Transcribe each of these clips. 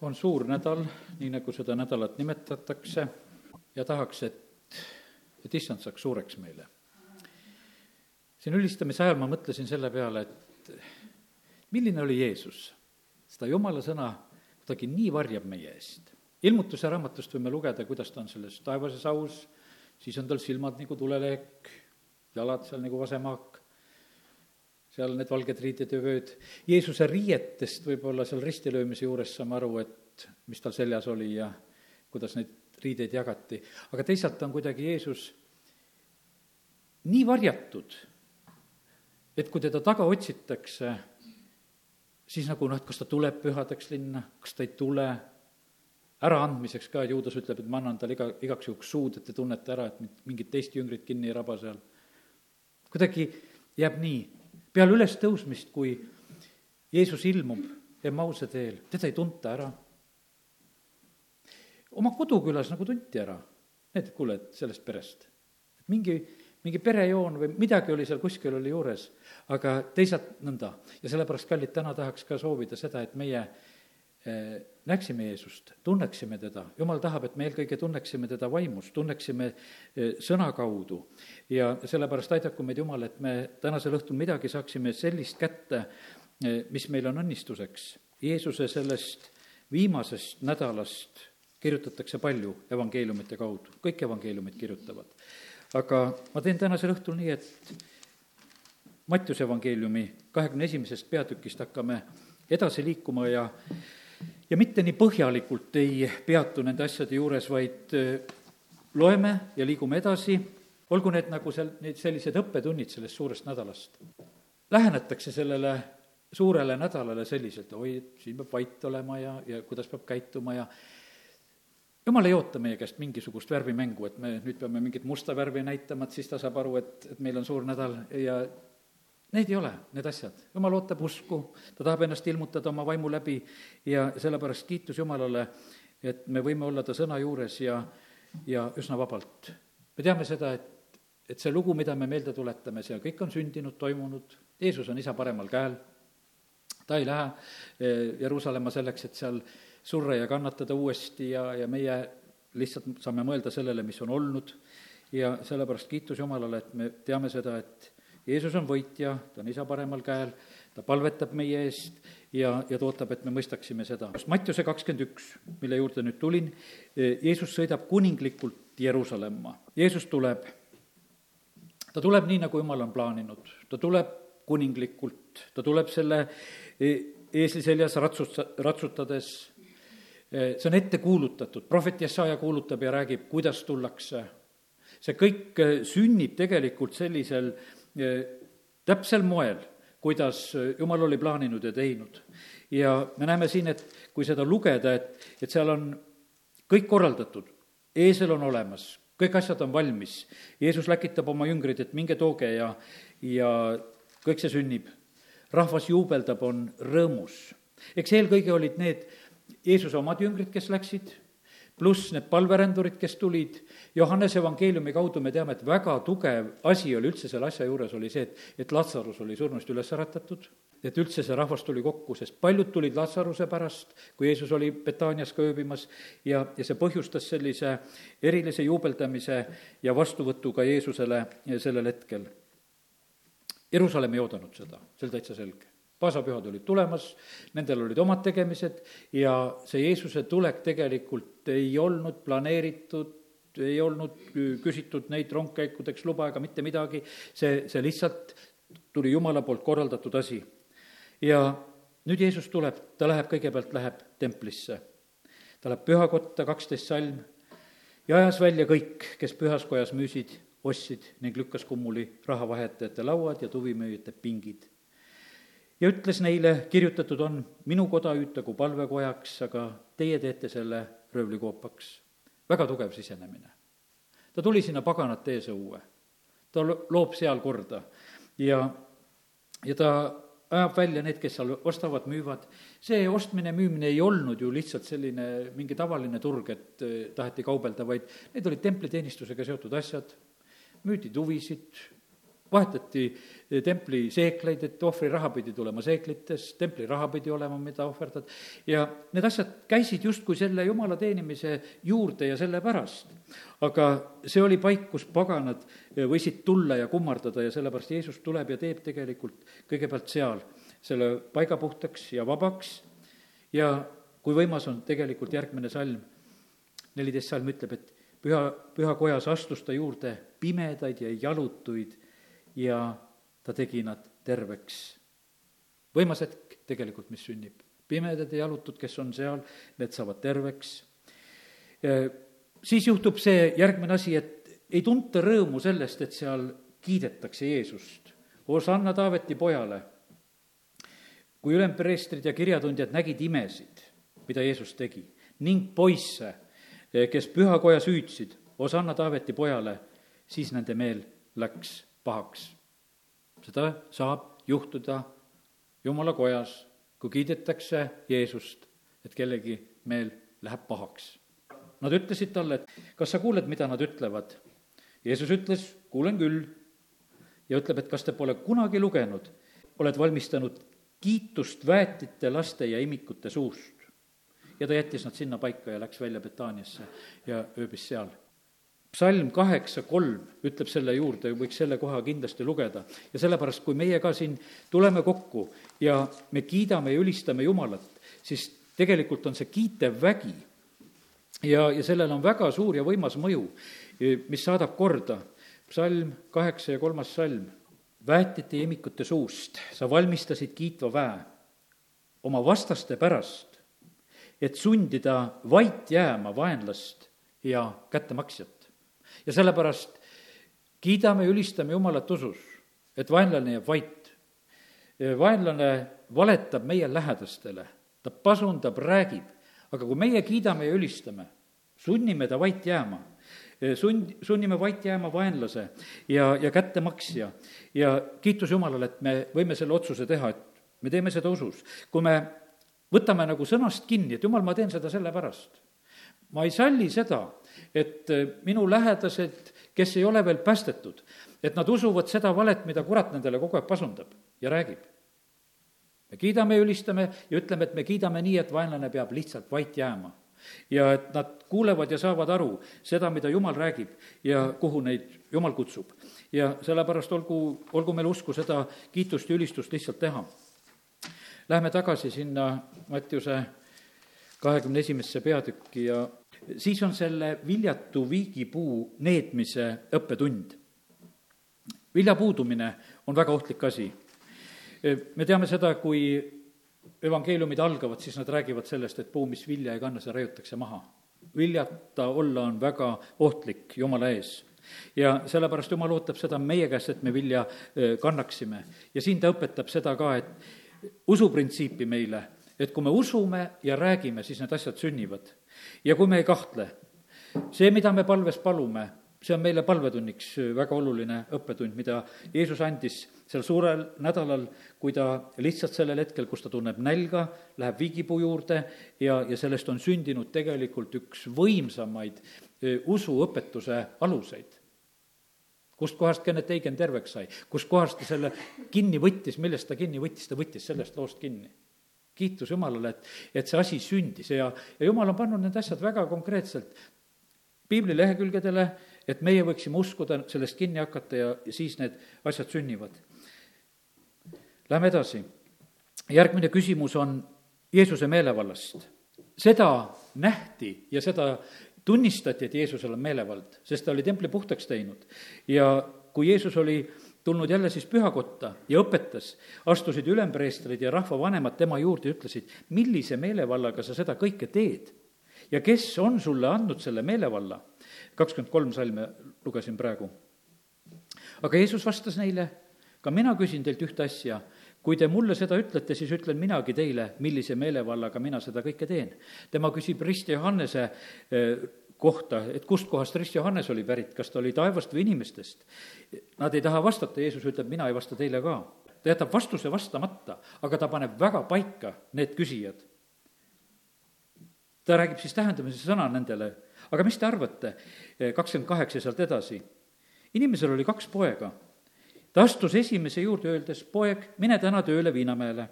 on suur nädal, nii nagu seda nädalat nimetatakse, ja tahaks, et, et issand saaks suureks meile. siin ülistamise ajal ma mõtlesin selle peale, et milline oli Jeesus. seda jumala sõna kuidagi nii varjab meie eest. ilmutuse raamatust võime lugeda, kuidas ta on selles taevases aus, siis on tal silmad nagu tulelehek, jalad seal nagu vasemaak, seal need valged riided ja vööd. Jeesuse riietest võib-olla seal ristilöömise juures saame aru, et mis tal seljas oli ja kuidas neid riideid jagati. aga teisalt on kuidagi Jeesus nii varjatud, et kui teda taga otsitakse, siis nagu noh, et kas ta tuleb pühadeks linna, kas ta ei tule, äraandmiseks ka, Juudas ütleb, et ma annan talle iga, igaks juhuks suud, et te tunnete ära, et mingit teist jüngrit kinni ei raba seal. kuidagi jääb nii peale ülestõusmist, kui Jeesus ilmub Emmause teel, teda ei tunta ära. oma kodukülas nagu tunti ära, need, kuule, et sellest perest. et mingi, mingi perejoon või midagi oli seal kuskil oli juures, aga teisalt nõnda. ja sellepärast, kallid, täna tahaks ka soovida seda, et meie näeksime Jeesust, tunneksime teda, jumal tahab, et me eelkõige tunneksime teda vaimus, tunneksime eh, sõna kaudu. ja sellepärast aidaku meid Jumal, et me tänasel õhtul midagi saaksime sellist kätte, eh, mis meil on õnnistuseks. Jeesuse sellest viimasest nädalast kirjutatakse palju evangeeliumite kaudu, kõik evangeeliumid kirjutavad. aga ma teen tänasel õhtul nii, et Mattiuse evangeeliumi kahekümne esimesest peatükist hakkame edasi liikuma ja ja mitte nii põhjalikult ei peatu nende asjade juures, vaid äh, loeme ja liigume edasi, olgu need nagu seal, need sellised õppetunnid sellest suurest nädalast. Lähenetakse sellele suurele nädalale selliselt, oi, siin peab vait olema ja, ja kuidas peab käituma ja jumal ei oota meie käest mingisugust värvimängu, et me nüüd peame mingit musta värvi näitama, et siis ta saab aru, et, et meil on suur nädal ja Need ei ole need asjad, jumal ootab usku, ta tahab ennast ilmutada oma vaimu läbi ja sellepärast kiitus Jumalale, et me võime olla ta sõna juures ja, ja üsna vabalt. me teame seda, et, et see lugu, mida me meelde tuletame, see kõik on sündinud, toimunud, Jeesus on isa paremal käel, ta ei lähe eh, Jeruusalemma selleks, et seal surra ja kannatada uuesti ja, ja meie lihtsalt saame mõelda sellele, mis on olnud. Ja sellepärast kiitus Jumalale, et me teame seda, et Jeesus on võitja, ta on isa paremal käel, ta palvetab meie eest ja, ja ta ootab, et me mõistaksime seda. Mattiuse kakskümmend üks, mille juurde nüüd tulin, Jeesus sõidab kuninglikult Jeruusalemma. Jeesus tuleb, ta tuleb nii, nagu Jumal on plaaninud, ta tuleb kuninglikult, ta tuleb selle e, eesli seljas ratsus, ratsutades, e, see on ette kuulutatud, prohvet Jesaja kuulutab ja räägib, kuidas tullakse. see kõik e, sünnib tegelikult sellisel äh, täpsel moel, kuidas jumal oli plaaninud ja teinud. ja me näeme siin, et kui seda lugeda, et, et seal on kõik korraldatud, eesel on olemas, kõik asjad on valmis, Jeesus läkitab oma jüngrid, et minge tooge ja, ja kõik see sünnib. rahvas juubeldab, on rõõmus. eks eelkõige olid need Jeesuse omad jüngrid, kes läksid pluss need palverändurid, kes tulid, Johannese evangeeliumi kaudu me teame, et väga tugev asi oli üldse selle asja juures, oli see, et, et Latsarus oli surnust üles äratatud, et üldse see rahvas tuli kokku, sest paljud tulid Latsaruse pärast, kui Jeesus oli Betaanias ka ööbimas, ja, ja see põhjustas sellise erilise juubeldamise ja vastuvõtu ka Jeesusele sellel hetkel. Jeruusalemm ei oodanud seda, see oli täitsa selge paasapühad olid tulemas, nendel olid omad tegemised ja see Jeesuse tulek tegelikult ei olnud planeeritud, ei olnud küsitud neid rongkäikudeks luba ega mitte midagi, see, see lihtsalt tuli Jumala poolt korraldatud asi. ja nüüd Jeesus tuleb, ta läheb, kõigepealt läheb templisse. ta läheb pühakotta, kaksteist salm, ja ajas välja kõik, kes pühas kojas müüsid, ostsid ning lükkas kummuli rahavahetajate lauad ja tuvimüüjate pingid ja ütles neile, kirjutatud on, minu koda hüütagu palvekojaks, aga teie teete selle röövlikoopaks. väga tugev sisenemine. ta tuli sinna paganate eesõue, ta loob seal korda ja, ja ta ajab välja need, kes seal ostavad, müüvad. see ostmine-müümine ei olnud ju lihtsalt selline mingi tavaline turg, et eh, taheti kaubelda, vaid need olid templiteenistusega seotud asjad, müüdi tuvisid, vahetati templi seekleid, et ohvriraha pidi tulema seeklites, templi raha pidi olema, mida ohverdad, ja need asjad käisid justkui selle jumala teenimise juurde ja selle pärast. aga see oli paik, kus paganad võisid tulla ja kummardada ja sellepärast Jeesus tuleb ja teeb tegelikult kõigepealt seal selle paiga puhtaks ja vabaks. Ja kui võimas on tegelikult järgmine salm, neliteist salm ütleb, et püha, pühakojas astus ta juurde pimedaid ja jalutuid ja ta tegi nad terveks. võimas hetk tegelikult, mis sünnib. pimedad ja jalutud, kes on seal, need saavad terveks. siis juhtub see järgmine asi, et ei tunta rõõmu sellest, et seal kiidetakse Jeesust. Osanna Taaveti pojale. kui ülempreestrid ja kirjatundjad nägid imesid, mida Jeesus tegi, ning poisse, kes pühakojas hüüdsid, Osanna Taaveti pojale, siis nende meel läks pahaks seda saab juhtuda jumala kojas, kui kiidetakse Jeesust, et kellegi meel läheb pahaks. Nad ütlesid talle, et kas sa kuuled, mida nad ütlevad? Jeesus ütles, kuulen küll. ja ütleb, et kas te pole kunagi lugenud, oled valmistanud kiitust väetite, laste ja imikute suust. ja ta jättis nad sinna paika ja läks välja Betaaniasse ja ööbis seal psalm kaheksa kolm ütleb selle juurde, võiks selle koha kindlasti lugeda. ja sellepärast, kui meie ka siin tuleme kokku ja me kiidame ja ülistame Jumalat, siis tegelikult on see kiitev vägi ja, ja sellel on väga suur ja võimas mõju, mis saadab korda. psalm kaheksa ja kolmas salm. väetite imikute suust, sa valmistasid kiitva väe oma vastaste pärast, et sundida vait jääma vaenlast ja kättemaksjat ja sellepärast kiidame, ülistame Jumalat usus, et vaenlane jääb vait. vaenlane valetab meie lähedastele, ta pasundab, räägib, aga kui meie kiidame ja ülistame, sunnime ta vait jääma sund, sunnime vait jääma vaenlase ja, ja kättemaksja. ja kiitus Jumalale, et me võime selle otsuse teha, et me teeme seda usus. kui me võtame nagu sõnast kinni, et Jumal, ma teen seda sellepärast. ma ei salli seda, et äh, minu lähedased, kes ei ole veel päästetud, et nad usuvad seda valet, mida kurat nendele kogu aeg pasundab ja räägib. me kiidame ja ülistame ja ütleme, et me kiidame nii, et vaenlane peab lihtsalt vait jääma. ja et nad kuulevad ja saavad aru seda, mida Jumal räägib ja kuhu neid Jumal kutsub. ja sellepärast olgu, olgu meil usku seda kiitust ja ülistust lihtsalt teha. Läheme tagasi sinna Mattiuse kahekümne esimesse peatükki ja siis on selle viljatu viigipuu needmise õppetund. vilja puudumine on väga ohtlik asi. me teame seda, kui evangeeliumid algavad, siis nad räägivad sellest, et puu, mis vilja ei kanna, see raiutakse maha. viljata olla on väga ohtlik Jumala ees ja sellepärast Jumal ootab seda meie käest, et me vilja kannaksime. ja siin ta õpetab seda ka, et usuprintsiipi meile, et kui me usume ja räägime, siis need asjad sünnivad. Ja kui me ei kahtle, see, mida me palves palume, see on meile palvetunniks väga oluline õppetund, mida Jeesus andis sel suurel nädalal, kui ta lihtsalt sellel hetkel, kus ta tunneb nälga, läheb viigipuu juurde ja, ja sellest on sündinud tegelikult üks võimsamaid usuõpetuse aluseid. Kust kohast Kennet Eigen terveks sai, kust kohast ta selle kinni võttis, millest ta kinni võttis, ta võttis sellest loost kinni kiitus Jumalale, et, et see asi sündis ja, ja Jumal on pannud need asjad väga konkreetselt piibli lehekülgedele, et meie võiksime uskuda, sellest kinni hakata ja, ja siis need asjad sünnivad. Läheme edasi. järgmine küsimus on Jeesuse meelevallast. seda nähti ja seda tunnistati, et Jeesusel on meelevald, sest ta oli templi puhtaks teinud. ja kui Jeesus oli tulnud jälle siis pühakotta ja õpetas, astusid ülempreestrid ja rahvavanemad tema juurde ja ütlesid, millise meelevallaga sa seda kõike teed ja kes on sulle andnud selle meelevalla? kakskümmend kolm salme lugesin praegu. aga Jeesus vastas neile, ka mina küsin teilt ühte asja, kui te mulle seda ütlete, siis ütlen minagi teile, millise meelevallaga mina seda kõike teen. tema küsib Risti Johannese eh, kohta, et kustkohast Rist Johannes oli pärit, kas ta oli taevast või inimestest. Nad ei taha vastata, Jeesus ütleb, mina ei vasta teile ka. ta jätab vastuse vastamata, aga ta paneb väga paika need küsijad. ta räägib siis tähendamise sõna nendele, aga mis te arvate, kakskümmend kaheksa sealt edasi, inimesel oli kaks poega ta astus esimese juurde, öeldes, poeg, mine täna tööle Viinamäele.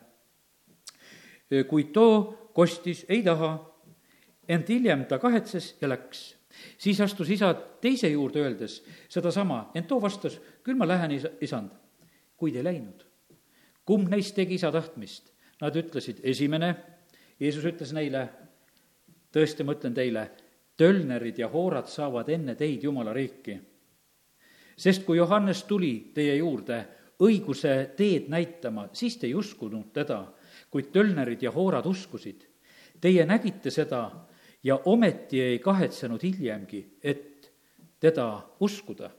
kuid too kostis, ei taha, ent hiljem ta kahetses ja läks. siis astus isa teise juurde, öeldes sedasama, ent too vastas, küll ma lähen, isa, isand, kuid ei läinud. kumb neist tegi isa tahtmist? Nad ütlesid, esimene, Jeesus ütles neile, tõesti, ma ütlen teile, tölnerid ja hoorad saavad enne teid Jumala riiki sest kui Johannes tuli teie juurde õiguse teed näitama, siis te ei uskunud teda, kuid tölnerid ja hoorad uskusid. Teie nägite seda ja ometi ei kahetsenud hiljemgi, et teda uskuda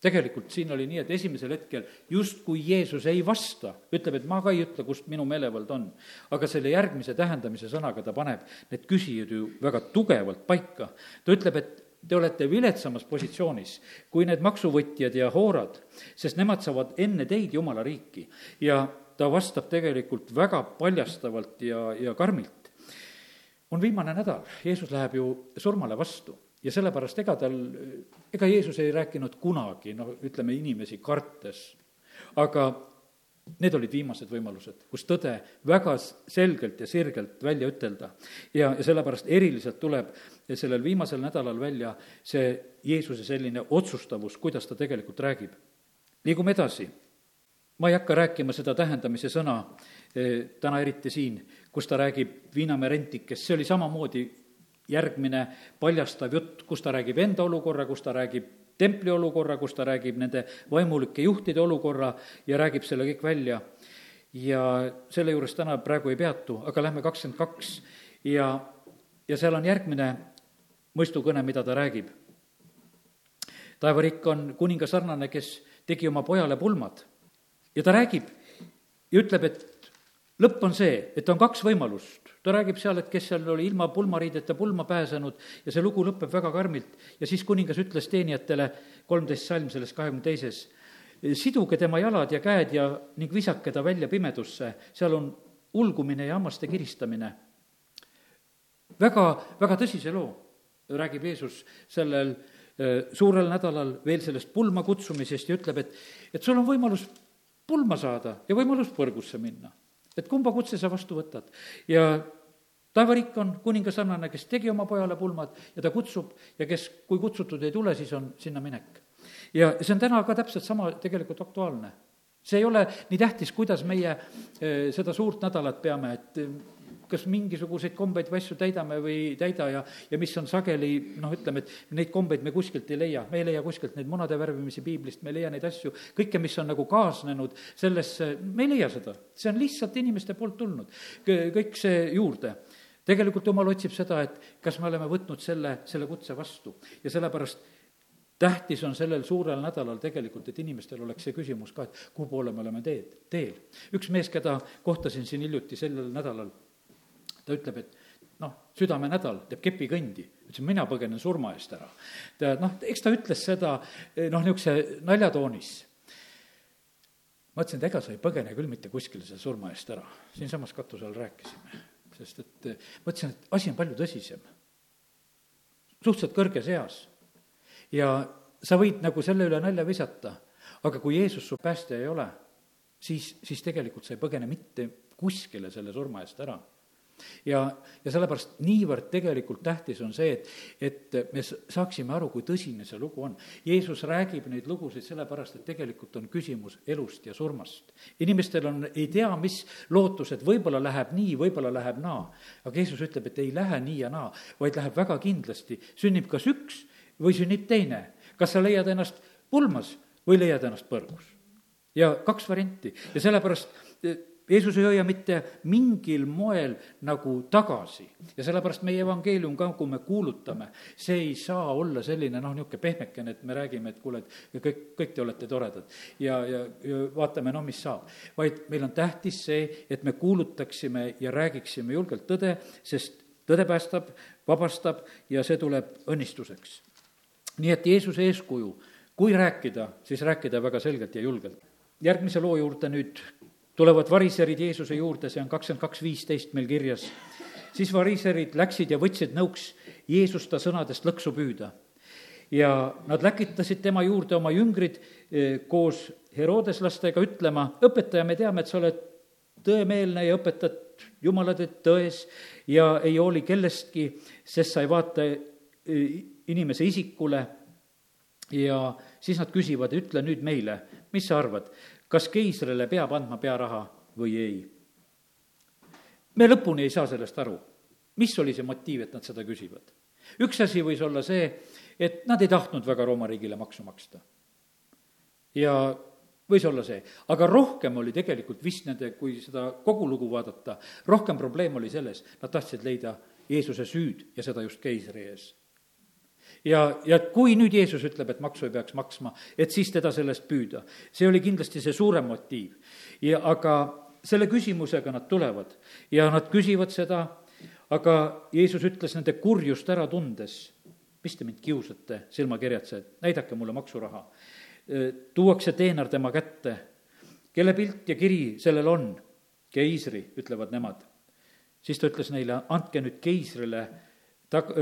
tegelikult siin oli nii, et esimesel hetkel justkui Jeesus ei vasta, ütleb, et ma ka ei ütle, kust minu meelevald on. aga selle järgmise tähendamise sõnaga ta paneb need küsijad ju väga tugevalt paika. ta ütleb, et te olete viletsamas positsioonis kui need maksuvõtjad ja hoorad, sest nemad saavad enne teid Jumala riiki. ja ta vastab tegelikult väga paljastavalt ja, ja karmilt. On viimane nädal, Jeesus läheb ju surmale vastu ja sellepärast ega tal, ega Jeesus ei rääkinud kunagi, noh, ütleme inimesi kartes, aga Need olid viimased võimalused, kus tõde väga selgelt ja sirgelt välja ütelda. ja, ja sellepärast eriliselt tuleb sellel viimasel nädalal välja see Jeesuse selline otsustavus, kuidas ta tegelikult räägib. liigume edasi. Ma ei hakka rääkima seda tähendamise sõna eh, täna eriti siin, kus ta räägib Viinamäe rentikest, see oli samamoodi järgmine paljastav jutt, kus ta räägib enda olukorra, kus ta räägib templi olukorra, kus ta räägib nende vaimulike juhtide olukorra ja räägib selle kõik välja. ja selle juures täna praegu ei peatu, aga lähme kakskümmend kaks ja, ja seal on järgmine mõistukõne, mida ta räägib. taevariik on kuninga sarnane, kes tegi oma pojale pulmad ja ta räägib ja ütleb, et lõpp on see, et on kaks võimalust. ta räägib seal, et kes seal oli ilma pulmariideta pulma pääsenud ja see lugu lõpeb väga karmilt. ja siis kuningas ütles teenijatele, kolmteist salm selles kahekümne teises, siduge tema jalad ja käed ja ning visake ta välja pimedusse, seal on ulgumine ja hammaste kiristamine. väga, väga tõsise loo räägib Jeesus sellel äh, suurel nädalal veel sellest pulma kutsumisest ja ütleb, et, et sul on võimalus pulma saada ja võimalus põrgusse minna et kumba kutse sa vastu võtad. ja taevariik on kuninga sarnane, kes tegi oma pojale pulmad ja ta kutsub ja kes, kui kutsutud ei tule, siis on sinna minek. ja see on täna ka täpselt sama tegelikult aktuaalne. see ei ole nii tähtis, kuidas meie eh, seda suurt nädalat peame, et kas mingisuguseid kombeid või asju täidame või ei täida ja, ja mis on sageli noh, ütleme, et neid kombeid me kuskilt ei leia, me ei leia kuskilt neid munade värvimisi piiblist, me ei leia neid asju, kõike, mis on nagu kaasnenud sellesse, me ei leia seda. see on lihtsalt inimeste poolt tulnud, kõik see juurde. Tegelikult jumal otsib seda, et kas me oleme võtnud selle, selle kutse vastu. Ja sellepärast tähtis on sellel suurel nädalal tegelikult, et inimestel oleks see küsimus ka, et kuhu poole me oleme teed, teel. üks mees, keda kohtasin siin hiljuti sellel nädalal, ta ütleb, et noh, südamenädal teeb kepikõndi. ütlesin, mina põgenen surma eest ära. ta noh, eks ta ütles seda noh, niisuguse naljatoonis. ma ütlesin, et ega sa ei põgene küll mitte kuskile selle surma eest ära. siinsamas katuse all rääkisime, sest et ma ütlesin, et asi on palju tõsisem. suhteliselt kõrges eas. ja sa võid nagu selle üle nalja visata, aga kui Jeesus su päästja ei ole, siis, siis tegelikult sa ei põgene mitte kuskile selle surma eest ära ja, ja sellepärast niivõrd tegelikult tähtis on see, et, et me saaksime aru, kui tõsine see lugu on. Jeesus räägib neid lugusid sellepärast, et tegelikult on küsimus elust ja surmast. inimestel on, ei tea, mis lootused, võib-olla läheb nii, võib-olla läheb naa. aga Jeesus ütleb, et ei lähe nii ja naa, vaid läheb väga kindlasti, sünnib kas üks või sünnib teine. kas sa leiad ennast pulmas või leiad ennast põrgus. ja kaks varianti ja sellepärast Jeesus ei hoia mitte mingil moel nagu tagasi ja sellepärast meie evangeelium ka, kui me kuulutame, see ei saa olla selline noh, niisugune pehmekene, et me räägime, et kuule, et kõik, kõik te olete toredad ja, ja, ja vaatame, no mis saab. vaid meil on tähtis see, et me kuulutaksime ja räägiksime julgelt tõde, sest tõde päästab, vabastab ja see tuleb õnnistuseks. nii et Jeesuse eeskuju, kui rääkida, siis rääkida väga selgelt ja julgelt. järgmise loo juurde nüüd tulevad variserid Jeesuse juurde, see on kakskümmend kaks viisteist meil kirjas. siis variserid läksid ja võtsid nõuks Jeesust ta sõnadest lõksu püüda. ja nad läkitasid tema juurde oma jüngrid eh, koos Herodeslastega ütlema, õpetaja, me teame, et sa oled tõemeelne ja õpetad Jumala teed tões ja ei hooli kellestki, sest sa ei vaata eh, inimese isikule ja siis nad küsivad, ütle nüüd meile, mis sa arvad, kas keisrile peab andma pearaha või ei? me lõpuni ei saa sellest aru, mis oli see motiiv, et nad seda küsivad. üks asi võis olla see, et nad ei tahtnud väga Rooma riigile maksu maksta. ja võis olla see, aga rohkem oli tegelikult vist nende, kui seda kogu lugu vaadata, rohkem probleem oli selles, nad tahtsid leida Jeesuse süüd ja seda just keisri ees ja, ja kui nüüd Jeesus ütleb, et maksu ei peaks maksma, et siis teda sellest püüda. see oli kindlasti see suurem motiiv. ja aga selle küsimusega nad tulevad ja nad küsivad seda, aga Jeesus ütles nende kurjust ära tundes, mis te mind kiusate, silmakirjatsejad, näidake mulle maksuraha. tuuakse teener tema kätte, kelle pilt ja kiri sellel on, keisri, ütlevad nemad. siis ta ütles neile, andke nüüd keisrile tag-,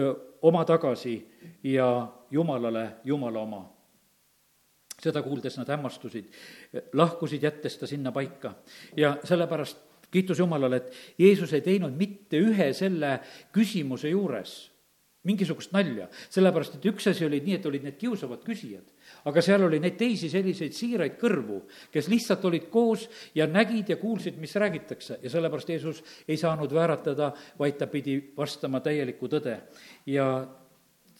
oma tagasi ja Jumalale Jumala oma. seda kuuldes nad hämmastusid, lahkusid, jättes ta sinna paika ja sellepärast kiitus Jumalale, et Jeesus ei teinud mitte ühe selle küsimuse juures mingisugust nalja, sellepärast et üks asi oli nii, et olid need kiusavad küsijad, aga seal oli neid teisi selliseid siiraid kõrvu, kes lihtsalt olid koos ja nägid ja kuulsid, mis räägitakse ja sellepärast Jeesus ei saanud vääratada, vaid ta pidi vastama täielikku tõde. ja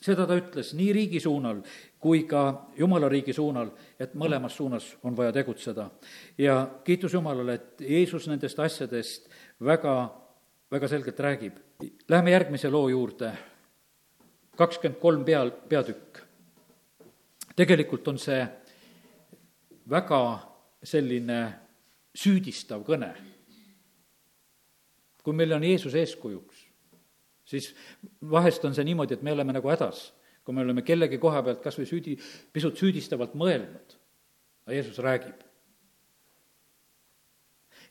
seda ta ütles nii riigi suunal kui ka jumala riigi suunal, et mõlemas suunas on vaja tegutseda. ja kiitus Jumalale, et Jeesus nendest asjadest väga, väga selgelt räägib. Läheme järgmise loo juurde, kakskümmend kolm peal, peatükk. Tegelikult on see väga selline süüdistav kõne. kui meil on Jeesus eeskujuks, siis vahest on see niimoodi, et me oleme nagu hädas, kui me oleme kellegi koha pealt kas või süüdi, pisut süüdistavalt mõelnud, aga Jeesus räägib.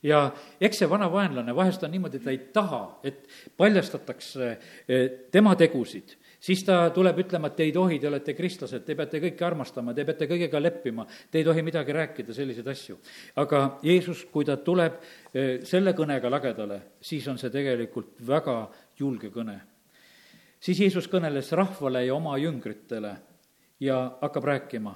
Ja eks see vana vaenlane vahest on niimoodi, et ta ei taha, et paljastatakse eh, tema tegusid siis ta tuleb ütlema, et te ei tohi, te olete kristlased, te peate kõike armastama, te peate kõigega leppima, te ei tohi midagi rääkida, selliseid asju. aga Jeesus, kui ta tuleb eh, selle kõnega lagedale, siis on see tegelikult väga julge kõne. siis Jeesus kõneles rahvale ja oma jüngritele ja hakkab rääkima.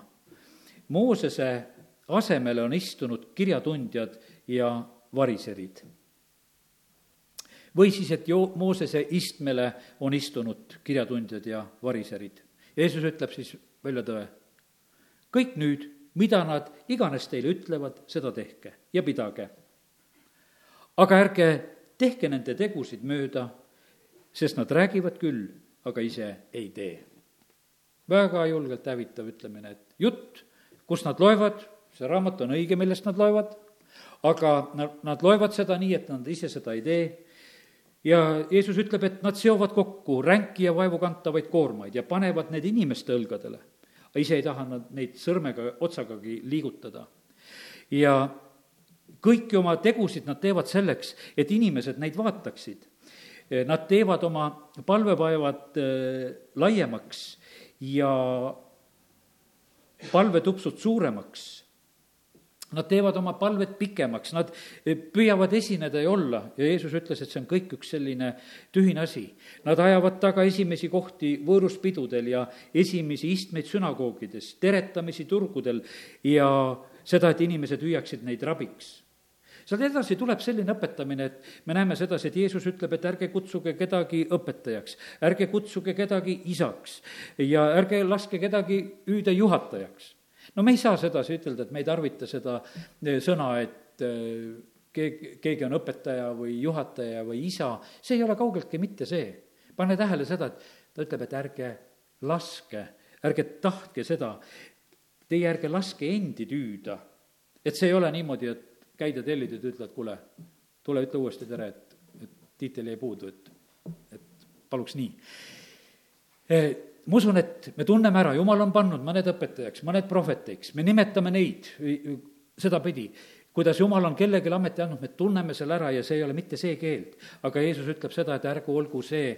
Moosese asemele on istunud kirjatundjad ja variserid või siis, et jo-, Moosese istmele on istunud kirjatundjad ja variserid. Jeesus ütleb siis välja tõe. kõik nüüd, mida nad iganes teile ütlevad, seda tehke ja pidage. aga ärge tehke nende tegusid mööda, sest nad räägivad küll, aga ise ei tee. väga julgelt hävitav ütlemine, et jutt, kus nad loevad, see raamat on õige, millest nad loevad, aga nad, nad loevad seda nii, et nad ise seda ei tee ja Jeesus ütleb, et nad seovad kokku ränki ja vaevukantavaid koormaid ja panevad need inimeste õlgadele. aga ise ei taha nad neid sõrmega, otsagagi liigutada. ja kõiki oma tegusid nad teevad selleks, et inimesed neid vaataksid. Nad teevad oma palvepäevad äh, laiemaks ja palvetupsud suuremaks Nad teevad oma palved pikemaks, nad eh, püüavad esineda ja olla. Ja Jeesus ütles, et see on kõik üks selline tühine asi. Nad ajavad taga esimesi kohti võõruspidudel ja esimesi istmeid sünagoogides, teretamisi turgudel ja seda, et inimesed hüüaksid neid rabiks. Sealt edasi tuleb selline õpetamine, et me näeme sedasi, et Jeesus ütleb, et ärge kutsuge kedagi õpetajaks, ärge kutsuge kedagi isaks ja ärge laske kedagi hüüda juhatajaks no me ei saa sedasi ütelda, et me ei tarvita seda eh, sõna, et eh, keegi, keegi on õpetaja või juhataja või isa, see ei ole kaugeltki mitte see. pane tähele seda, et ta ütleb, et ärge laske, ärge tahtke seda, teie ärge laske endi tüüda. et see ei ole niimoodi, et käid ja tellid ja ütled, kuule, tule ütle uuesti tere, et, et tiitel jäi puudu, et, et paluks nii eh, ma usun, et me tunneme ära, jumal on pannud mõned õpetajaks, mõned prohvetiks, me nimetame neid sedapidi. kuidas jumal on kellelegi ameti andnud, me tunneme selle ära ja see ei ole mitte see keeld. aga Jeesus ütleb seda, et ärgu olgu see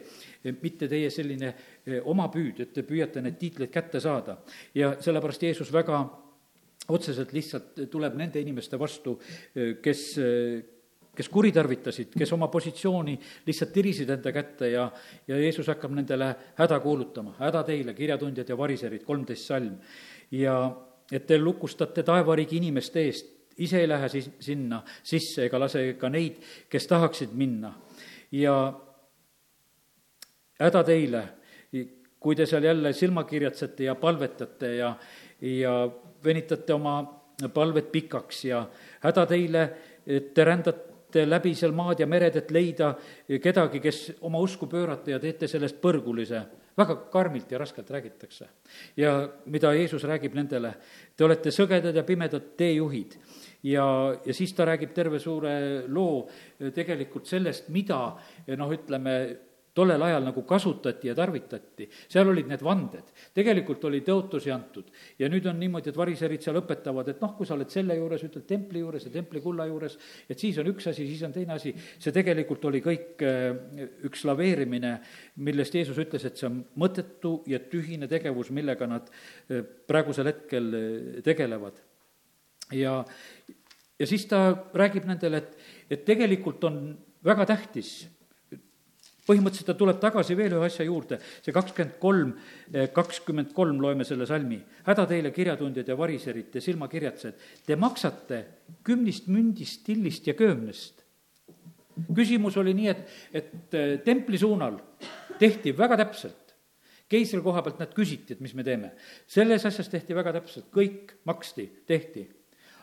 mitte teie selline eh, oma püüd, et te püüate neid tiitleid kätte saada. ja sellepärast Jeesus väga otseselt lihtsalt tuleb nende inimeste vastu, eh, kes, eh, kes kuritarvitasid, kes oma positsiooni lihtsalt tirisid enda kätte ja, ja Jeesus hakkab nendele häda kuulutama, häda teile, kirjatundjad ja variserid, kolmteist salm. ja et te lukustate taevariigi inimeste eest, ise ei lähe siis sinna sisse ega lase ka neid, kes tahaksid minna. ja häda teile, kui te seal jälle silmakirjatsete ja palvetate ja, ja venitate oma palvet pikaks ja häda teile, et te rändate läbi seal maad ja mered, et leida kedagi, kes oma usku pöörata ja teete sellest põrgulise väga karmilt ja raskelt räägitakse. ja mida Jeesus räägib nendele, te olete sõgedad ja pimedad teejuhid. ja, ja siis ta räägib terve suure loo tegelikult sellest, mida noh, ütleme, tollel ajal nagu kasutati ja tarvitati, seal olid need vanded. tegelikult oli tõotusi antud ja nüüd on niimoodi, et variserid seal õpetavad, et noh, kui sa oled selle juures, ütled templi juures ja templi kulla juures, et siis on üks asi, siis on teine asi, see tegelikult oli kõik äh, üks laveerimine, millest Jeesus ütles, et see on mõttetu ja tühine tegevus, millega nad äh, praegusel hetkel äh, tegelevad. ja, ja siis ta räägib nendele, et, et tegelikult on väga tähtis põhimõtteliselt ta tuleb tagasi veel ühe asja juurde, see kakskümmend kolm, eh, kakskümmend kolm loeme selle salmi. häda teile, kirjatundjad ja variserid, te silmakirjatsed, te maksate kümnist mündist, tillist ja köömnest. küsimus oli nii, et, et eh, templi suunal tehti väga täpselt. keisri koha pealt nad küsiti, et mis me teeme. selles asjas tehti väga täpselt, kõik maksti, tehti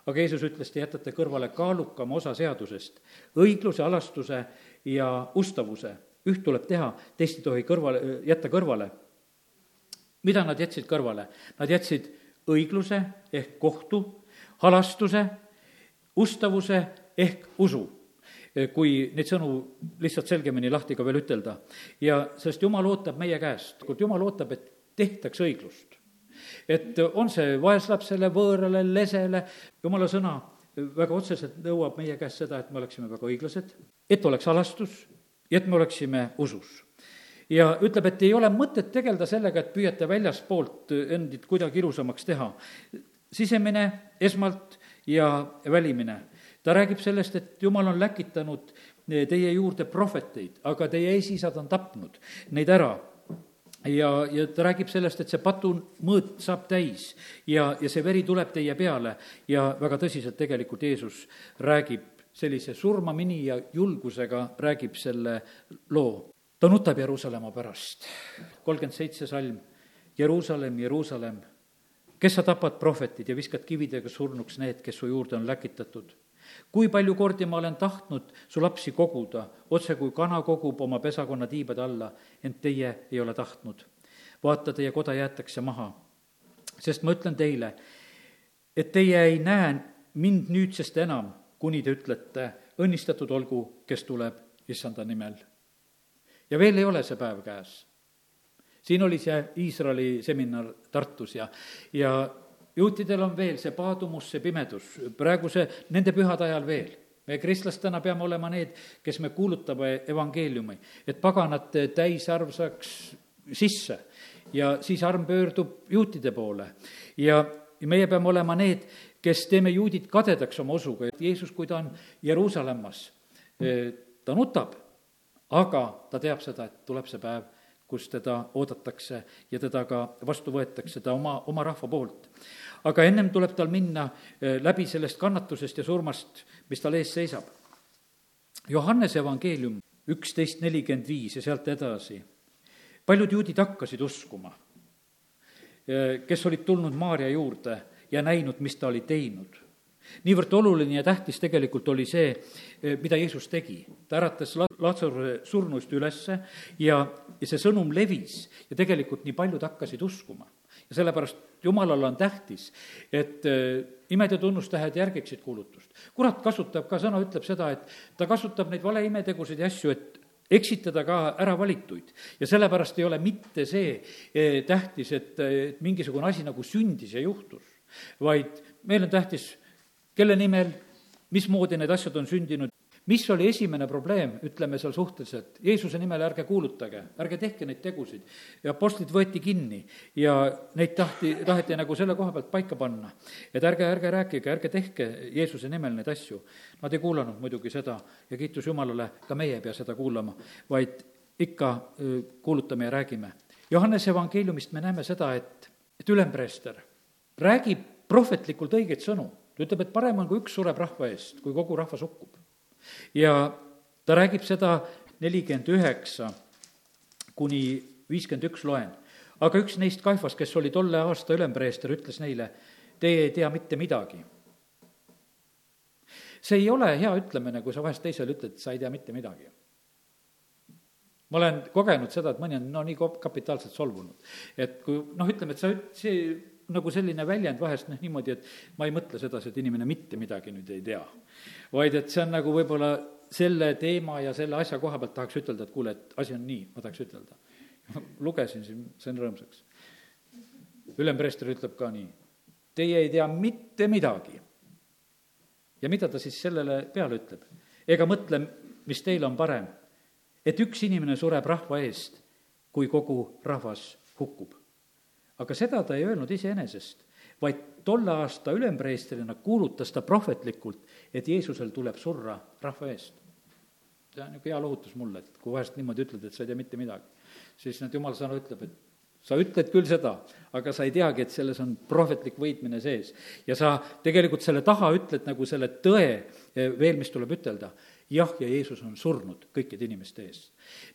aga Jeesus ütles, te jätate kõrvale kaalukama osa seadusest, õigluse, alastuse ja ustavuse üht tuleb teha, teist ei tohi kõrvale, jätta kõrvale. mida nad jätsid kõrvale? Nad jätsid õigluse ehk kohtu, halastuse, ustavuse ehk usu kui neid sõnu lihtsalt selgemini lahti ka veel ütelda. ja sest Jumal ootab meie käest, Jumal ootab, et tehtaks õiglust. et on see vaeslapsele, võõrale, lesele, Jumala sõna väga otseselt nõuab meie käest seda, et me oleksime väga õiglased, et oleks halastus, ja et me oleksime usus. ja ütleb, et ei ole mõtet tegeleda sellega, et püüate väljaspoolt endid kuidagi ilusamaks teha. sisemine esmalt ja välimine. ta räägib sellest, et jumal on läkitanud teie juurde prohveteid, aga teie eesisad on tapnud neid ära ja, ja ta räägib sellest, et see patu mõõt saab täis ja, ja see veri tuleb teie peale ja väga tõsiselt tegelikult Jeesus räägib sellise surmamini ja julgusega räägib selle loo. ta nutab Jeruusalemma pärast. kolmkümmend seitse salm, Jeruusalemm, Jeruusalemm, kes sa tapad prohvetid ja viskad kividega surnuks need, kes su juurde on läkitatud. kui palju kordi ma olen tahtnud su lapsi koguda, otse kui kana kogub oma pesakonna tiibade alla, ent teie ei ole tahtnud. vaata, teie koda jäetakse maha. sest ma ütlen teile, et teie ei näe mind nüüdsest enam kuni te ütlete, õnnistatud olgu, kes tuleb issanda nimel. ja veel ei ole see päev käes. siin oli see Iisraeli seminar Tartus ja, ja juutidel on veel see paadumus, see pimedus, praegu see, nende pühade ajal veel me kristlastena peame olema need, kes me kuulutame evangeeliumi, et paganate täisarv saaks sisse ja siis arm pöördub juutide poole. ja meie peame olema need, kes teeme juudid kadedaks oma usuga, et Jeesus, kui ta on Jeruusalemmas, eh, ta nutab, aga ta teab seda, et tuleb see päev, kus teda oodatakse ja teda ka vastu võetakse, ta oma, oma rahva poolt. aga ennem tuleb tal minna eh, läbi sellest kannatusest ja surmast, mis tal ees seisab. Johannese evangeelium üksteist nelikümmend viis ja sealt edasi. paljud juudid hakkasid uskuma, eh, kes olid tulnud Maarja juurde ja näinud, mis ta oli teinud. niivõrd oluline ja tähtis tegelikult oli see, eh, mida Jeesus tegi. ta äratas Latsaruse surnuist ülesse ja, ja see sõnum levis ja tegelikult nii paljud hakkasid uskuma. ja sellepärast Jumalale on tähtis, et eh, imed ja tunnustähed järgiksid kuulutust. kurat kasutab ka, sõna ütleb seda, et ta kasutab neid valeimetegusid ja asju, et eksitada ka äravalituid. ja sellepärast ei ole mitte see eh, tähtis, et, et mingisugune asi nagu sündis ja juhtus vaid meil on tähtis, kelle nimel mismoodi need asjad on sündinud, mis oli esimene probleem, ütleme seal suhteliselt, Jeesuse nimel ärge kuulutage, ärge tehke neid tegusid. ja apostlid võeti kinni ja neid tahti, taheti nagu selle koha pealt paika panna. et ärge, ärge rääkige, ärge tehke Jeesuse nimel neid asju. Nad ei kuulanud muidugi seda ja kiitus Jumalale, ka meie ei pea seda kuulama, vaid ikka kuulutame ja räägime. Johannese evangeeliumist me näeme seda, et, et ülempreester räägib prohvetlikult õigeid sõnu. ta ütleb, et parem on, kui üks sureb rahva eest, kui kogu rahvas hukkub ja ta räägib seda nelikümmend üheksa kuni viiskümmend üks loen. aga üks neist Kaifas, kes oli tolle aasta ülempreester, ütles neile, teie ei tea mitte midagi. see ei ole hea ütlemine, kui sa vahest teisele ütled, sa ei tea mitte midagi ma olen kogenud seda, et mõni on no nii kapitaalselt solvunud. et kui noh, ütleme, et sa, see nagu selline väljend vahest noh, niimoodi, et ma ei mõtle sedasi, et inimene mitte midagi nüüd ei tea. vaid et see on nagu võib-olla selle teema ja selle asja koha pealt tahaks ütelda, et kuule, et asi on nii, ma tahaks ütelda. lugesin siin, sain rõõmsaks. ülempreester ütleb ka nii, teie ei tea mitte midagi. ja mida ta siis sellele peale ütleb? ega mõtle, mis teil on parem, et üks inimene sureb rahva eest, kui kogu rahvas hukkub aga seda ta ei öelnud iseenesest, vaid tolle aasta ülempreestrina kuulutas ta prohvetlikult, et Jeesusel tuleb surra rahva eest. see on niisugune hea lohutus mulle, et kui vahest niimoodi ütled, et sa ei tea mitte midagi, siis nüüd jumala sõna ütleb, et sa ütled küll seda, aga sa ei teagi, et selles on prohvetlik võitmine sees. ja sa tegelikult selle taha ütled nagu selle tõe eh, veel, mis tuleb ütelda jah, ja Jeesus on surnud kõikide inimeste eest.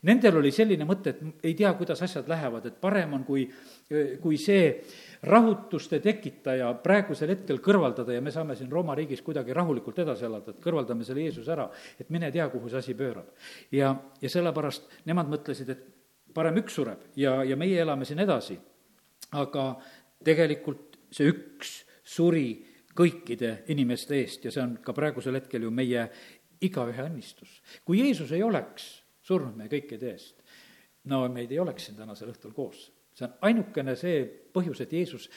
Nendel oli selline mõte, et ei tea, kuidas asjad lähevad, et parem on, kui, kui see rahutuste tekitaja praegusel hetkel kõrvaldada ja me saame siin Rooma riigis kuidagi rahulikult edasi elada, et kõrvaldame selle Jeesuse ära, et mine tea, kuhu see asi pöörab. ja, ja sellepärast nemad mõtlesid, et parem üks sureb ja, ja meie elame siin edasi. aga tegelikult see üks suri kõikide inimeste eest ja see on ka praegusel hetkel ju meie igaühe õnnistus. kui Jeesus ei oleks surnud meie kõikide eest, no meid ei oleks siin tänasel õhtul koos. see on ainukene see põhjus, et Jeesus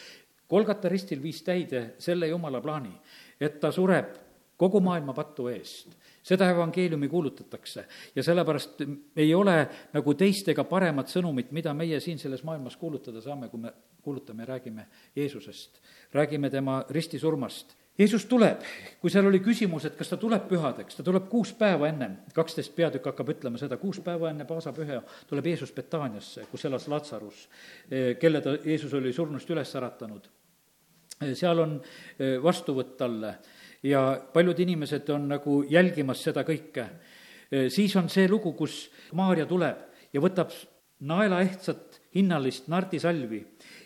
Kolgata ristil viis täide selle jumala plaani, et ta sureb kogu maailma patu eest. seda evangeeliumi kuulutatakse ja sellepärast ei ole nagu teist ega paremat sõnumit, mida meie siin selles maailmas kuulutada saame, kui me kuulutame ja räägime Jeesusest, räägime tema ristisurmast Jeesus tuleb, kui seal oli küsimus, et kas ta tuleb pühadeks, ta tuleb kuus päeva ennem, kaksteist peatükk hakkab ütlema seda, kuus päeva enne paasapüha tuleb Jeesus Betaaniasse, kus elas Latsarus, eh, kelle ta, Jeesus oli surnust üles äratanud. Eh, seal on eh, vastuvõtt talle ja paljud inimesed on nagu jälgimas seda kõike. siis on see lugu, kus Maarja tuleb ja võtab naelaehtsat hinnalist nardisalvi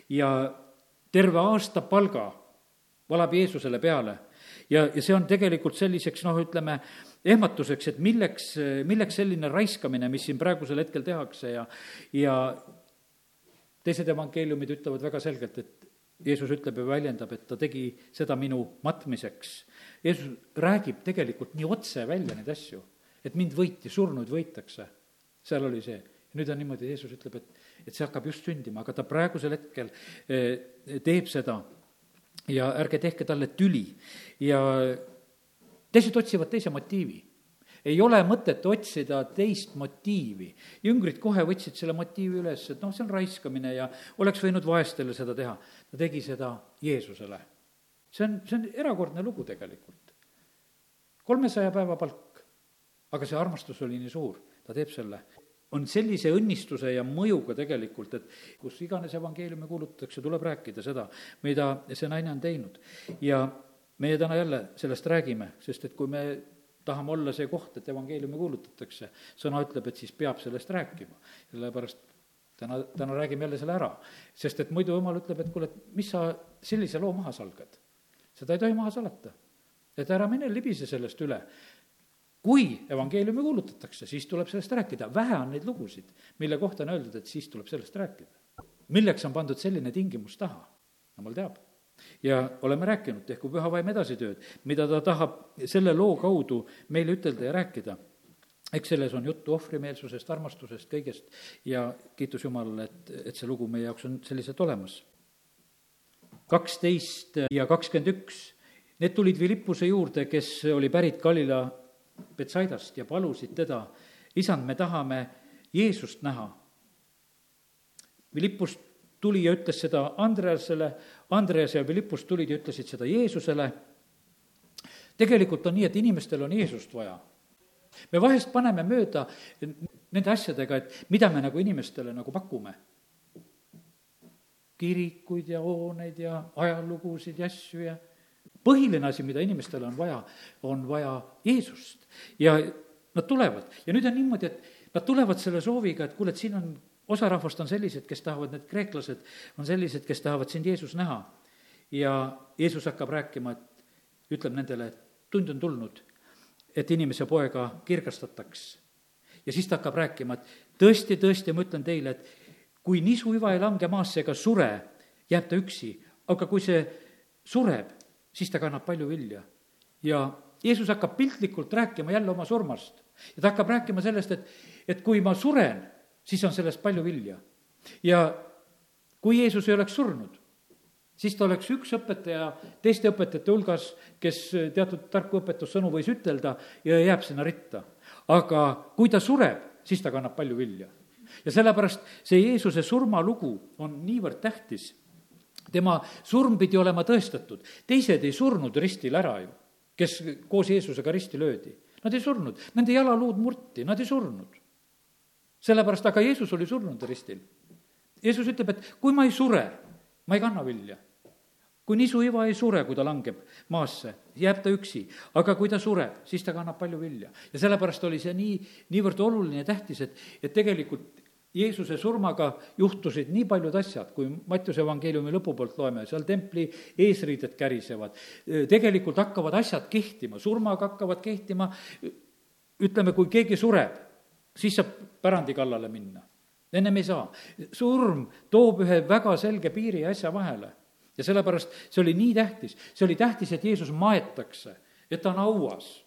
ja terve aasta palga valab Jeesusele peale. ja, ja see on tegelikult selliseks noh, ütleme, ehmatuseks, et milleks, milleks selline raiskamine, mis siin praegusel hetkel tehakse ja, ja teised evangeeliumid ütlevad väga selgelt, et Jeesus ütleb ja väljendab, et ta tegi seda minu matmiseks. Jeesus räägib tegelikult nii otse välja neid asju, et mind võiti, surnuid võitakse. seal oli see. nüüd on niimoodi, Jeesus ütleb, et, et see hakkab just sündima, aga ta praegusel hetkel eh, teeb seda ja ärge tehke talle tüli ja teised otsivad teise motiivi ei ole mõtet otsida teist motiivi. jüngrid kohe võtsid selle motiivi üles, et noh, see on raiskamine ja oleks võinud vaestele seda teha. ta tegi seda Jeesusele. see on, see on erakordne lugu tegelikult. kolmesaja päeva palk, aga see armastus oli nii suur, ta teeb selle on sellise õnnistuse ja mõjuga tegelikult, et kus iganes evangeeliumi kuulutatakse, tuleb rääkida seda, mida see naine on teinud. ja meie täna jälle sellest räägime, sest et kui me tahame olla see koht, et evangeeliumi kuulutatakse, sõna ütleb, et siis peab sellest rääkima. sellepärast täna, täna räägime jälle selle ära. sest et muidu jumal ütleb, et kuule, et mis sa sellise loo maha salgad. seda ei tohi maha salata. et ära mine libise sellest üle kui evangeeliumi kuulutatakse, siis tuleb sellest rääkida, vähe on neid lugusid, mille kohta on öeldud, et siis tuleb sellest rääkida. milleks on pandud selline tingimus taha? jumal teab. ja oleme rääkinud, tehku püha vaim edasi tööd, mida ta tahab selle loo kaudu meile ütelda ja rääkida. eks selles on juttu ohvrimeelsusest, armastusest, kõigest ja kiitus Jumalale, et, et see lugu meie jaoks on selliselt olemas. kaksteist ja kakskümmend üks need tulid Philippuse juurde, kes oli pärit Galila Betsaidast ja palusid teda, isand, me tahame Jeesust näha. Philippus tuli ja ütles seda Andreasele, Andreas ja Philippus tulid ja ütlesid seda Jeesusele. tegelikult on nii, et inimestel on Jeesust vaja. me vahest paneme mööda nende asjadega, et mida me nagu inimestele nagu pakume. kirikuid ja hooneid ja ajalugusid ja asju ja põhiline asi, mida inimestel on vaja, on vaja Jeesust. ja nad tulevad ja nüüd on niimoodi, et nad tulevad selle sooviga, et kuule, et siin on, osa rahvast on sellised, kes tahavad, need kreeklased on sellised, kes tahavad sind, Jeesus, näha. ja Jeesus hakkab rääkima, et ütleb nendele, et tund on tulnud, et inimese poega kirgastataks. ja siis ta hakkab rääkima, et tõesti, tõesti, ma ütlen teile, et kui nisuiva ei lange maasse ega sure, jääb ta üksi, aga kui see sureb, siis ta kannab palju vilja. ja Jeesus hakkab piltlikult rääkima jälle oma surmast ja ta hakkab rääkima sellest, et, et kui ma suren, siis on sellest palju vilja. ja kui Jeesus ei oleks surnud, siis ta oleks üks õpetaja teiste õpetajate hulgas, kes teatud tarku õpetussõnu võis ütelda ja jääb sinna ritta. aga kui ta sureb, siis ta kannab palju vilja. ja sellepärast see Jeesuse surmalugu on niivõrd tähtis tema surm pidi olema tõestatud, teised ei surnud ristil ära ju, kes koos Jeesusega risti löödi. Nad ei surnud, nende jalaluud murti, nad ei surnud. sellepärast, aga Jeesus oli surnud ristil. Jeesus ütleb, et kui ma ei sure, ma ei kanna vilja. kui nisuiva ei sure, kui ta langeb maasse, jääb ta üksi, aga kui ta sureb, siis ta kannab palju vilja. ja sellepärast oli see nii, niivõrd oluline ja tähtis, et, et tegelikult Jeesuse surmaga juhtusid nii paljud asjad, kui Mattiuse evangeeliumi lõpupoolt loeme, seal templi eesriided kärisevad, tegelikult hakkavad asjad kehtima, surmaga hakkavad kehtima, ütleme, kui keegi sureb, siis saab pärandi kallale minna. ennem ei saa. surm toob ühe väga selge piiri ja asja vahele. ja sellepärast see oli nii tähtis, see oli tähtis, et Jeesus maetakse, et ta on hauas.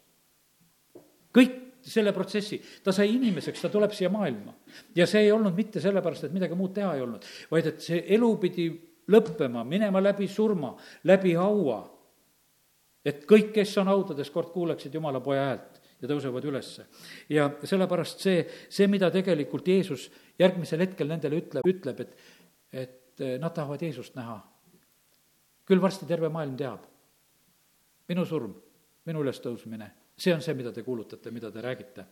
kõik selle protsessi, ta sai inimeseks, ta tuleb siia maailma. ja see ei olnud mitte sellepärast, et midagi muud teha ei olnud, vaid et see elu pidi lõppema, minema läbi surma, läbi haua. et kõik, kes on haudades, kord kuuleksid Jumala poja häält ja tõusevad ülesse. ja sellepärast see, see, mida tegelikult Jeesus järgmisel hetkel nendele ütleb, ütleb, et, et eh, nad tahavad Jeesust näha. küll varsti terve maailm teab. minu surm, minu ülestõusmine see on see, mida te kuulutate, mida te räägite.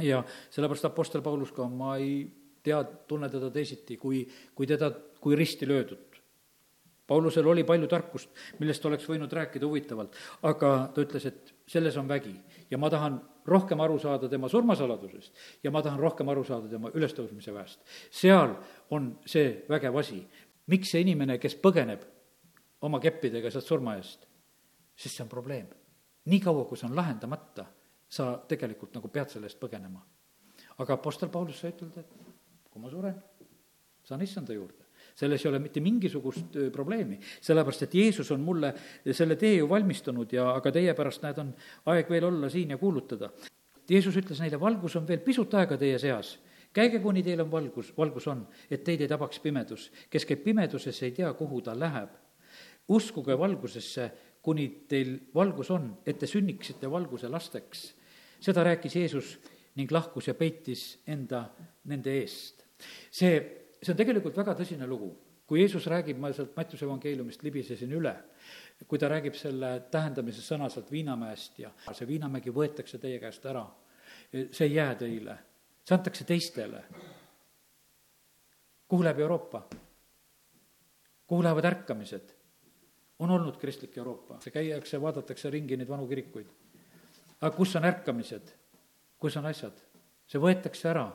ja sellepärast Apostel Paulus ka, ma ei tea, tunne teda teisiti, kui, kui teda, kui risti löödud. Paulusel oli palju tarkust, millest oleks võinud rääkida huvitavalt, aga ta ütles, et selles on vägi ja ma tahan rohkem aru saada tema surmasaladusest ja ma tahan rohkem aru saada tema ülestõusmise väest. seal on see vägev asi. miks see inimene, kes põgeneb oma keppidega sealt surma eest, sest see on probleem niikaua, kui see on lahendamata, sa tegelikult nagu pead selle eest põgenema. aga Apostel Paulus sai ütelda, et kui ma suren, saan issanda juurde. selles ei ole mitte mingisugust probleemi, sellepärast et Jeesus on mulle selle tee ju valmistanud ja aga teie pärast, näed, on aeg veel olla siin ja kuulutada. Jeesus ütles neile, valgus on veel pisut aega teie seas käige, kuni teil on valgus, valgus on, et teid ei tabaks pimedus. kes käib pimeduses, ei tea, kuhu ta läheb. uskuge valgusesse kuni teil valgus on, et te sünniksite valguse lasteks. seda rääkis Jeesus ning lahkus ja peitis enda nende eest. see, see on tegelikult väga tõsine lugu. kui Jeesus räägib, ma sealt Mattiuse evangeeliumist libisesin üle, kui ta räägib selle tähendamise sõna sealt Viinamäest ja see Viinamägi võetakse teie käest ära, see ei jää teile, see antakse teistele. kuhu läheb Euroopa? kuhu lähevad ärkamised? On olnud kristlik Euroopa, käiakse, vaadatakse ringi neid vanu kirikuid. aga kus on ärkamised, kus on asjad? see võetakse ära.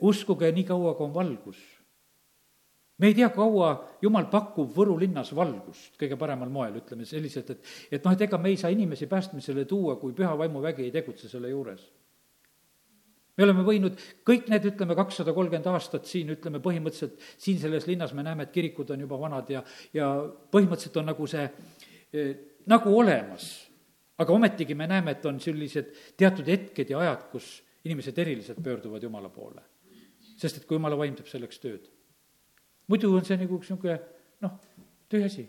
uskuge nii kaua, kui on valgus. me ei tea, kaua Jumal pakub Võru linnas valgust kõige paremal moel, ütleme selliselt, et et noh, et ega me ei saa inimesi päästmisele tuua, kui püha vaimuvägi ei tegutse selle juures me oleme võinud kõik need, ütleme, kakssada kolmkümmend aastat siin, ütleme, põhimõtteliselt siin selles linnas me näeme, et kirikud on juba vanad ja, ja põhimõtteliselt on nagu see eh, nagu olemas. aga ometigi me näeme, et on sellised teatud hetked ja ajad, kus inimesed eriliselt pöörduvad Jumala poole. sest et kui Jumala vaim teeb selleks tööd. muidu on see nagu üks niisugune noh, tühi asi.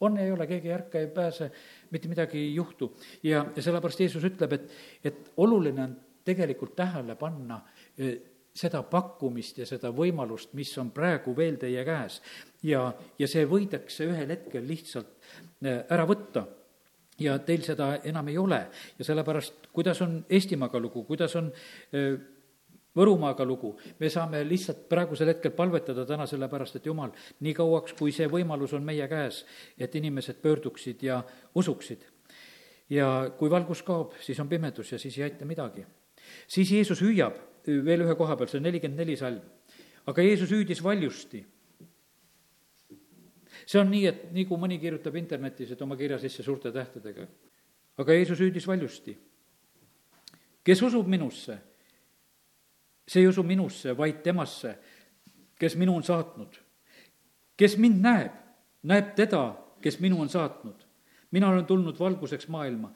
on ei ole, keegi ei ärka, ei pääse, mitte midagi ei juhtu. ja, ja sellepärast Jeesus ütleb, et, et oluline on tegelikult tähele panna eh, seda pakkumist ja seda võimalust, mis on praegu veel teie käes. ja, ja see võidakse ühel hetkel lihtsalt eh, ära võtta ja teil seda enam ei ole ja sellepärast, kuidas on Eestimaaga lugu, kuidas on eh, Võrumaaga lugu, me saame lihtsalt praegusel hetkel palvetada täna sellepärast, et jumal, nii kauaks, kui see võimalus on meie käes, et inimesed pöörduksid ja usuksid. ja kui valgus kaob, siis on pimedus ja siis ei aita midagi. Siis Jeesus hüüab veel ühe koha peal, see on nelikümmend neli salm. aga Jeesus hüüdis valjusti. see on nii, et nii kui mõni kirjutab internetis, et oma kirja sisse suurte tähtedega. aga Jeesus hüüdis valjusti. kes usub minusse see ei usu minusse, vaid temasse, kes minu on saatnud. kes mind näeb, näeb teda, kes minu on saatnud. mina olen tulnud valguseks maailma,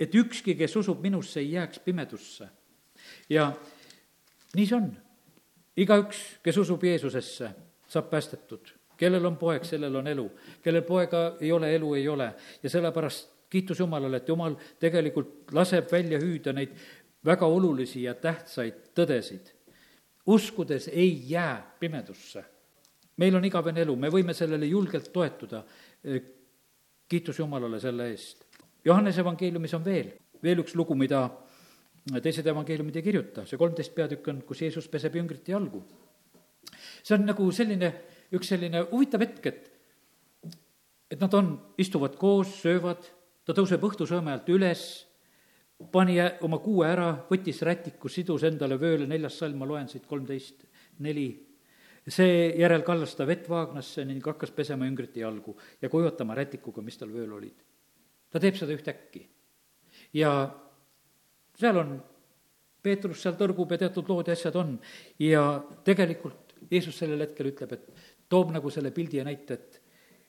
et ükski, kes usub minusse, ei jääks pimedusse. Ja nii see on. igaüks, kes usub Jeesusesse, saab päästetud. kellel on poeg, sellel on elu. kellel poega ei ole, elu ei ole. ja sellepärast kiitus Jumalale, et Jumal tegelikult laseb välja hüüda neid väga olulisi ja tähtsaid tõdesid. uskudes ei jää pimedusse. meil on igavene elu, me võime sellele julgelt toetuda. kiitus Jumalale selle eest. Johannese evangeeliumis on veel, veel üks lugu, mida teised evangeeliumid ei kirjuta, see kolmteist peatükk on, kus Jeesus peseb jüngrite jalgu. see on nagu selline, üks selline huvitav hetk, et et nad on, istuvad koos, söövad, ta tõuseb õhtusööme alt üles pani oma kuue ära, võttis rätiku, sidus endale vööle, neljas salm, ma loen siit kolmteist, neli. seejärel kallas ta vett vaagnasse ning hakkas pesema üngrite jalgu ja kujutama rätikuga, mis tal vööl olid. ta teeb seda ühtäkki. ja seal on, Peetrus seal tõrgub ja teatud lood ja asjad on. Ja tegelikult Jeesus sellel hetkel ütleb, et toob nagu selle pildi ja näite, et,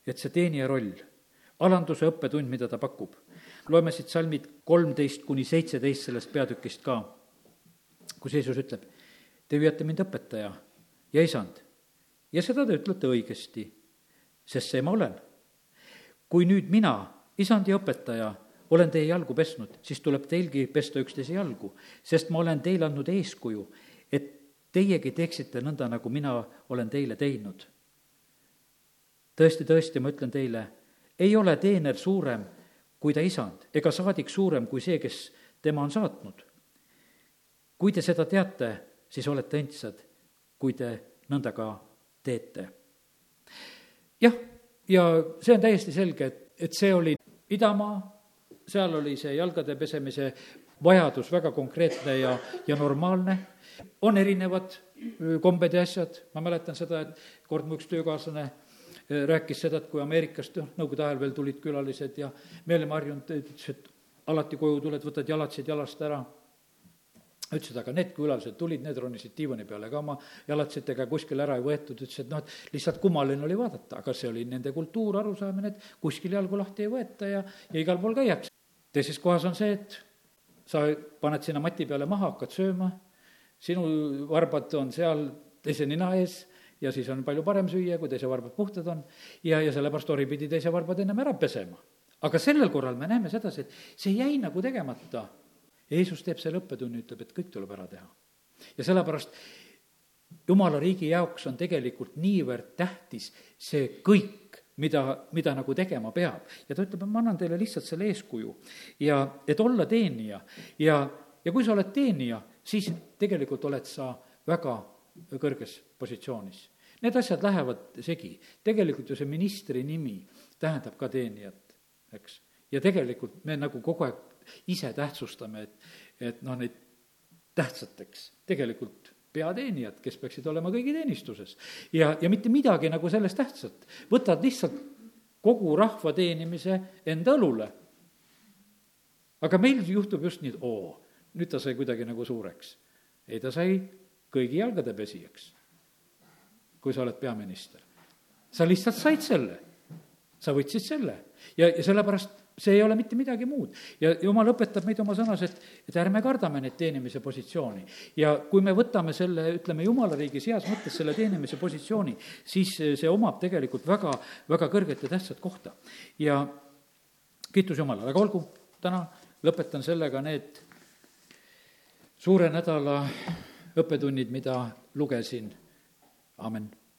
et see teenija roll, alanduse õppetund, mida ta pakub. Loeme siit salmid kolmteist kuni seitseteist sellest peatükist ka, kus Jeesus ütleb, te hüüate mind õpetaja ja isand. Ja seda te ütlete õigesti, sest see ma olen. kui nüüd mina, isand ja õpetaja, olen teie jalgu pesnud, siis tuleb teilgi pesta üksteise jalgu, sest ma olen teile andnud eeskuju, et teiegi teeksite nõnda, nagu mina olen teile teinud. tõesti, tõesti, ma ütlen teile, ei ole teener suurem kui ta isand, ega saadik suurem kui see, kes tema on saatnud. kui te seda teate, siis olete õndsad, kui te nõnda ka teete. jah, ja see on täiesti selge, et, et see oli idamaa, seal oli see jalgade pesemise vajadus väga konkreetne ja, ja normaalne, on erinevad kombed ja asjad, ma mäletan seda, et kord mu üks töökaaslane Äh, rääkis seda, et kui Ameerikast, noh, nõukogude ajal veel tulid külalised ja me olime harjunud, ütles, et alati koju tuled, võtad jalatsid jalast ära. Ütles, et aga need külalised tulid, need ronisid diivani peale ka oma jalatsetega kuskile ära ei võetud, ütles, et noh, et lihtsalt kummaline oli vaadata, aga see oli nende kultuur, arusaamine, et kuskil jalgu lahti ei võeta ja, ja igal pool käiakse. Teises kohas on see, et sa paned sinna mati peale maha, hakkad sööma, sinu varbad on seal teise nina ees ja siis on palju parem süüa, kui teise varbad puhtad on ja, ja sellepärast ori pidi teise varbad ennem ära pesema. aga sellel korral me näeme sedasi, et see jäi nagu tegemata. Jeesus teeb selle õppetunni, ütleb, et kõik tuleb ära teha. ja sellepärast jumala riigi jaoks on tegelikult niivõrd tähtis see kõik, mida, mida nagu tegema peab. ja ta ütleb, et ma annan teile lihtsalt selle eeskuju ja et olla teenija ja, ja kui sa oled teenija, siis tegelikult oled sa väga kõrges positsioonis. Need asjad lähevad segi. tegelikult ju see ministri nimi tähendab ka teenijat, eks. ja tegelikult me nagu kogu aeg ise tähtsustame, et, et noh, neid tähtsateks tegelikult peateenijad, kes peaksid olema kõigi teenistuses. ja, ja mitte midagi nagu sellest tähtsat. võtad lihtsalt kogu rahva teenimise enda õlule. aga meil juhtub just nii, et oo, nüüd ta sai kuidagi nagu suureks. ei, ta sai kõigi jalgade pesijaks kui sa oled peaminister. sa lihtsalt said selle, sa võtsid selle ja, ja sellepärast see ei ole mitte midagi muud. ja jumal õpetab meid oma sõnas, et, et ärme kardame neid teenimise positsiooni. ja kui me võtame selle, ütleme, jumala riigis heas mõttes selle teenimise positsiooni, siis see omab tegelikult väga, väga kõrget ja tähtsat kohta. ja kiitus Jumalale, aga olgu, täna lõpetan sellega need suure nädala õppetunnid, mida lugesin, amin